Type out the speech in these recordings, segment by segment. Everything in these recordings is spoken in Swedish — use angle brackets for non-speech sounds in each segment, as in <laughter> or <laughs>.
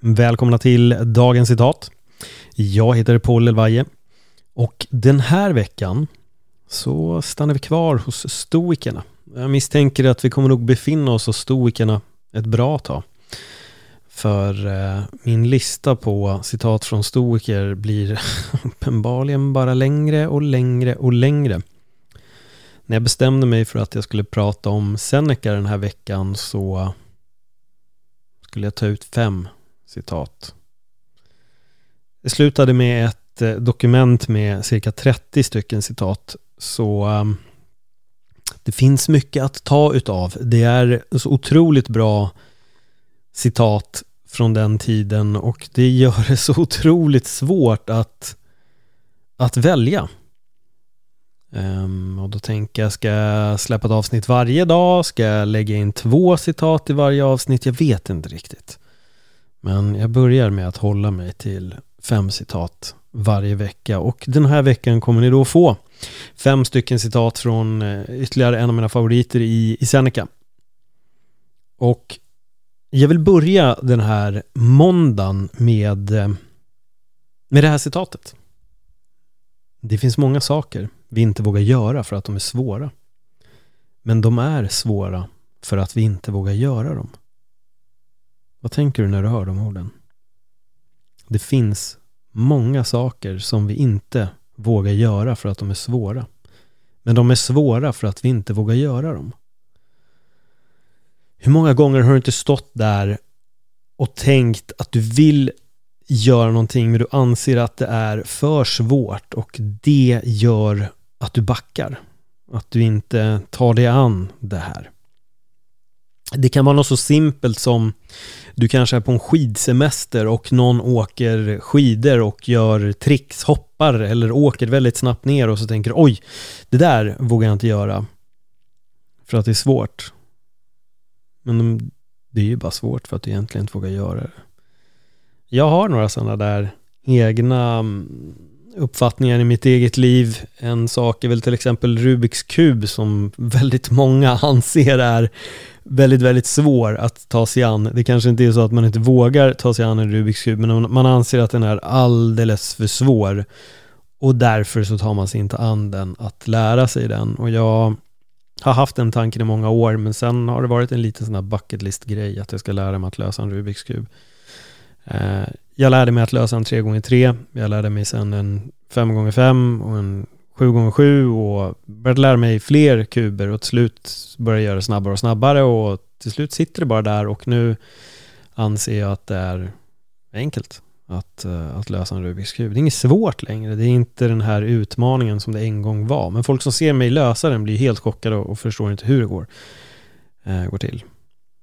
Välkomna till dagens citat. Jag heter Paul Elvaje och den här veckan så stannar vi kvar hos stoikerna. Jag misstänker att vi kommer nog befinna oss hos stoikerna ett bra tag. För eh, min lista på citat från stoiker blir <laughs> uppenbarligen bara längre och längre och längre. När jag bestämde mig för att jag skulle prata om Seneca den här veckan så skulle jag ta ut fem citat. Det slutade med ett eh, dokument med cirka 30 stycken citat. Så um, det finns mycket att ta utav. Det är så otroligt bra citat från den tiden och det gör det så otroligt svårt att, att välja. Um, och då tänker jag, ska jag släppa ett avsnitt varje dag? Ska jag lägga in två citat i varje avsnitt? Jag vet inte riktigt. Men jag börjar med att hålla mig till fem citat varje vecka och den här veckan kommer ni då få fem stycken citat från eh, ytterligare en av mina favoriter i, i Seneca. Och jag vill börja den här måndagen med, eh, med det här citatet. Det finns många saker vi inte vågar göra för att de är svåra. Men de är svåra för att vi inte vågar göra dem. Vad tänker du när du hör de orden? Det finns många saker som vi inte vågar göra för att de är svåra. Men de är svåra för att vi inte vågar göra dem. Hur många gånger har du inte stått där och tänkt att du vill göra någonting men du anser att det är för svårt och det gör att du backar. Att du inte tar dig an det här. Det kan vara något så simpelt som du kanske är på en skidsemester och någon åker skidor och gör tricks, hoppar eller åker väldigt snabbt ner och så tänker oj, det där vågar jag inte göra. För att det är svårt. Men det är ju bara svårt för att du egentligen inte vågar göra det. Jag har några sådana där egna mm, uppfattningar i mitt eget liv. En sak är väl till exempel Rubiks kub som <laughs> väldigt många anser är väldigt, väldigt svår att ta sig an. Det kanske inte är så att man inte vågar ta sig an en Rubiks kub, men man anser att den är alldeles för svår. Och därför så tar man sig inte an den att lära sig den. Och jag har haft den tanken i många år, men sen har det varit en liten sån här bucket list-grej att jag ska lära mig att lösa en Rubiks kub. Eh, jag lärde mig att lösa en 3x3, jag lärde mig sen en 5x5 och en 7x7 och började lära mig fler kuber och till slut började jag göra det snabbare och snabbare och till slut sitter det bara där och nu anser jag att det är enkelt att, eh, att lösa en Rubiks kub. Det är inget svårt längre. Det är inte den här utmaningen som det en gång var. Men folk som ser mig lösa den blir helt chockade och förstår inte hur det går, eh, går till.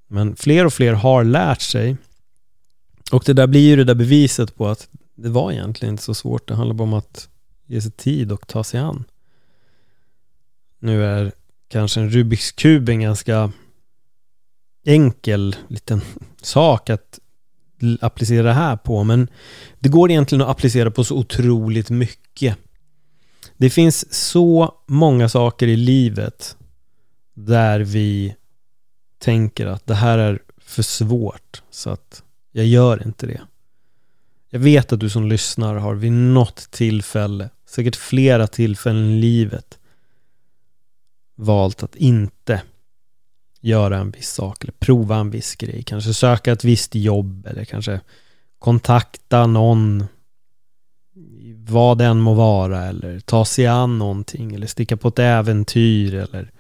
Men fler och fler har lärt sig och det där blir ju det där beviset på att det var egentligen inte så svårt. Det handlar bara om att ge sig tid och ta sig an. Nu är kanske en Rubiks kub en ganska enkel liten sak att applicera det här på, men det går egentligen att applicera på så otroligt mycket. Det finns så många saker i livet där vi tänker att det här är för svårt så att jag gör inte det. Jag vet att du som lyssnar har vid något tillfälle, säkert flera tillfällen i livet, valt att inte göra en viss sak eller prova en viss grej. Kanske söka ett visst jobb eller kanske kontakta någon vad den må vara eller ta sig an någonting eller sticka på ett äventyr eller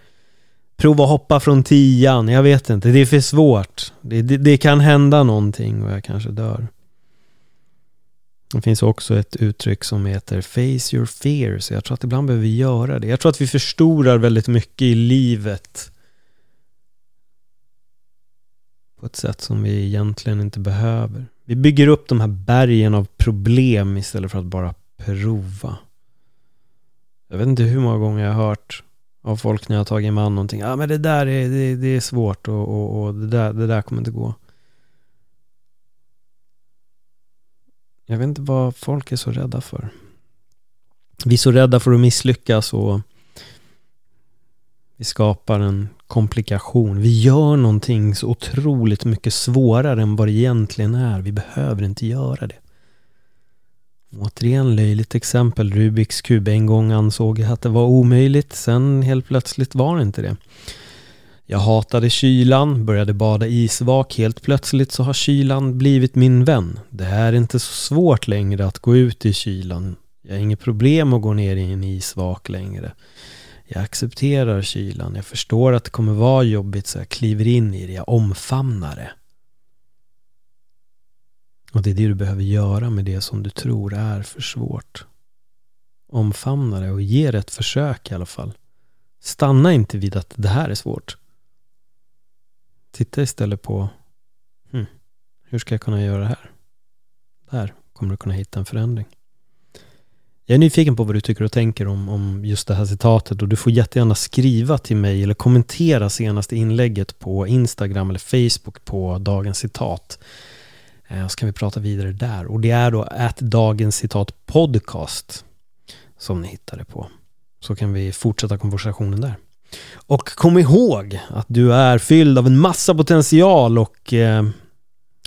prova att hoppa från tian. Jag vet inte, det är för svårt. Det, det, det kan hända någonting och jag kanske dör. Det finns också ett uttryck som heter Face your fears. Jag tror att ibland behöver vi göra det. Jag tror att vi förstorar väldigt mycket i livet på ett sätt som vi egentligen inte behöver. Vi bygger upp de här bergen av problem istället för att bara prova. Jag vet inte hur många gånger jag har hört av folk när jag har tagit mig an någonting. Ja ah, men det där är, det, det är svårt och, och, och, det, där, det där kommer inte gå. Jag vet inte vad folk är så rädda för. Vi är så rädda för att misslyckas och Vi skapar en komplikation. Vi gör någonting så otroligt mycket svårare än vad det egentligen är. Vi behöver inte göra det. Återigen löjligt exempel. Rubiks kub. En gång ansåg jag att det var omöjligt. Sen helt plötsligt var det inte det. Jag hatade kylan, började bada isvak. Helt plötsligt så har kylan blivit min vän. Det är inte så svårt längre att gå ut i kylan. Jag har inget problem att gå ner i en isvak längre. Jag accepterar kylan. Jag förstår att det kommer vara jobbigt så jag kliver in i det. Jag omfamnar det. Och det är det du behöver göra med det som du tror är för svårt. Omfamna det och ge det ett försök i alla fall. Stanna inte vid att det här är svårt. Titta istället på hmm, hur ska jag kunna göra det här? Där kommer du kunna hitta en förändring. Jag är nyfiken på vad du tycker och tänker om, om just det här citatet och du får jättegärna skriva till mig eller kommentera senaste inlägget på Instagram eller Facebook på dagens citat. Eh, och så kan vi prata vidare där. Och det är då att dagens citat podcast som ni hittar det på. Så kan vi fortsätta konversationen där. Och kom ihåg att du är fylld av en massa potential och eh,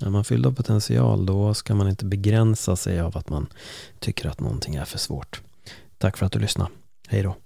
är man fylld av potential då ska man inte begränsa sig av att man tycker att någonting är för svårt. Tack för att du lyssnade. Hej då.